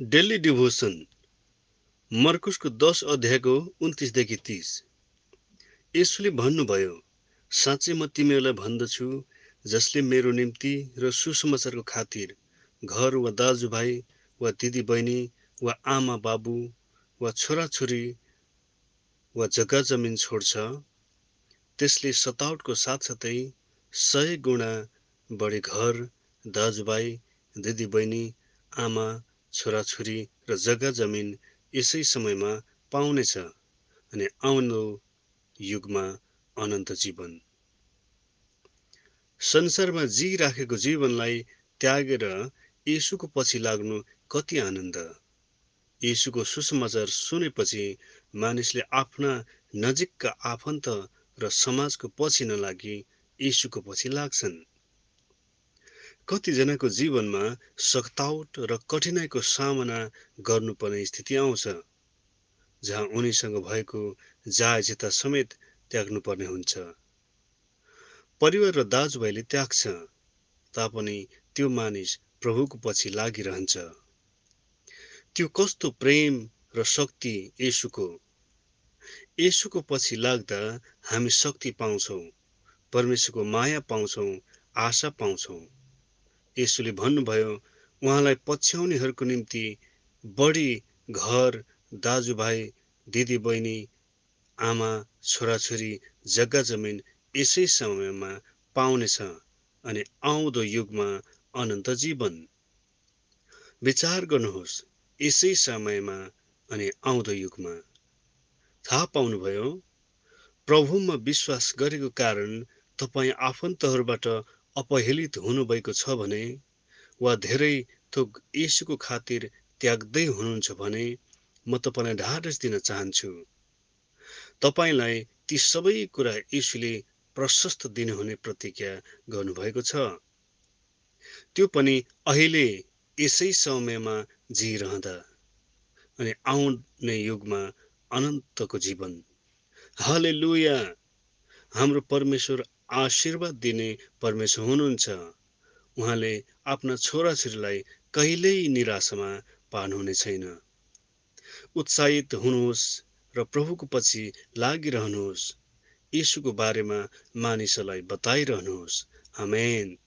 Daily devotion मर्कुसको दस अध्यायको उन्तिसदेखि तिस। यसुले भन्नुभयो साँच्चै म तिमीहरूलाई भन्दछु जसले मेरो निम्ति र सुसमाचारको खातिर घर वा दाजुभाइ वा दिदीबहिनी वा आमा बाबु वा छोराछोरी वा जग्गा जमिन छोड्छ। त्यसले सतावटको साथसाथै सय गुणा बढी घर दाजुभाइ दिदीबहिनी आमा छोराछोरी र जग्गा जमिन यसै समयमा पाउनेछ अनि आउँदो युगमा अनन्त जीवन। संसारमा जिइराखेको जीवनलाई त्यागेर येसुको पछि लाग्नु कति आनन्द। येसुको सुसमाचार सुनेपछि मानिसले आफ्ना नजिकका आफन्त र समाजको पछि नलागी येसुको पछि लाग्छन्। कतिजनाको जीवनमा सतावट र कठिनाइको सामना गर्नुपर्ने स्थिति आउँछ जहाँ उनीसँग भएको जायजता समेत त्याग्नुपर्ने हुन्छ। परिवार र दाजुभाइले त्याग्छ तापनि त्यो मानिस प्रभुको पछि लागिरहन्छ। त्यो कस्तो प्रेम र शक्ति यसुको? यसुको पछि लाग्दा हामी शक्ति पाउँछौँ परमेश्वरको माया पाउँछौँ आशा पाउँछौँ। यसुले भन्नुभयो उहाँलाई पछ्याउनेहरूको निम्ति बढी घर दाजुभाइ दिदीबहिनी आमा छोराछोरी जग्गा जमिन यसै समयमा पाउनेछ अनि आउँदो युगमा अनन्त जीवन। विचार गर्नुहोस् यसै समयमा अनि आउँदो युगमा थाहा पाउनुभयो प्रभुमा विश्वास गरेको कारण तपाईँ आफन्तहरूबाट अपहेलित हुनुभएको छ भने वा धेरै थोक यसुको खातिर त्याग्दै हुनुहुन्छ भने म तपाईँलाई ढाडस दिन चाहन्छु। तपाईँलाई ती सबै कुरा यसुले प्रशस्त दिनुहुने प्रतिज्ञा गर्नुभएको छ। त्यो पनि अहिले यसै समयमा जिइरहँदा अनि आउने युगमा अनन्तको जीवन। हाले लुया हाम्रो परमेश्वर आशीर्वाद दिने परमेश्वर हुनुहुन्छ। उहाँले आफ्ना छोराछोरीलाई कहिल्यै निराशामा पार्नुहुने छैन। उत्साहित हुनुहोस् र प्रभुको पछि लागिरहनुहोस्। यीशुको बारेमा मानिसहरूलाई बताइरहनुहोस्। आमेन।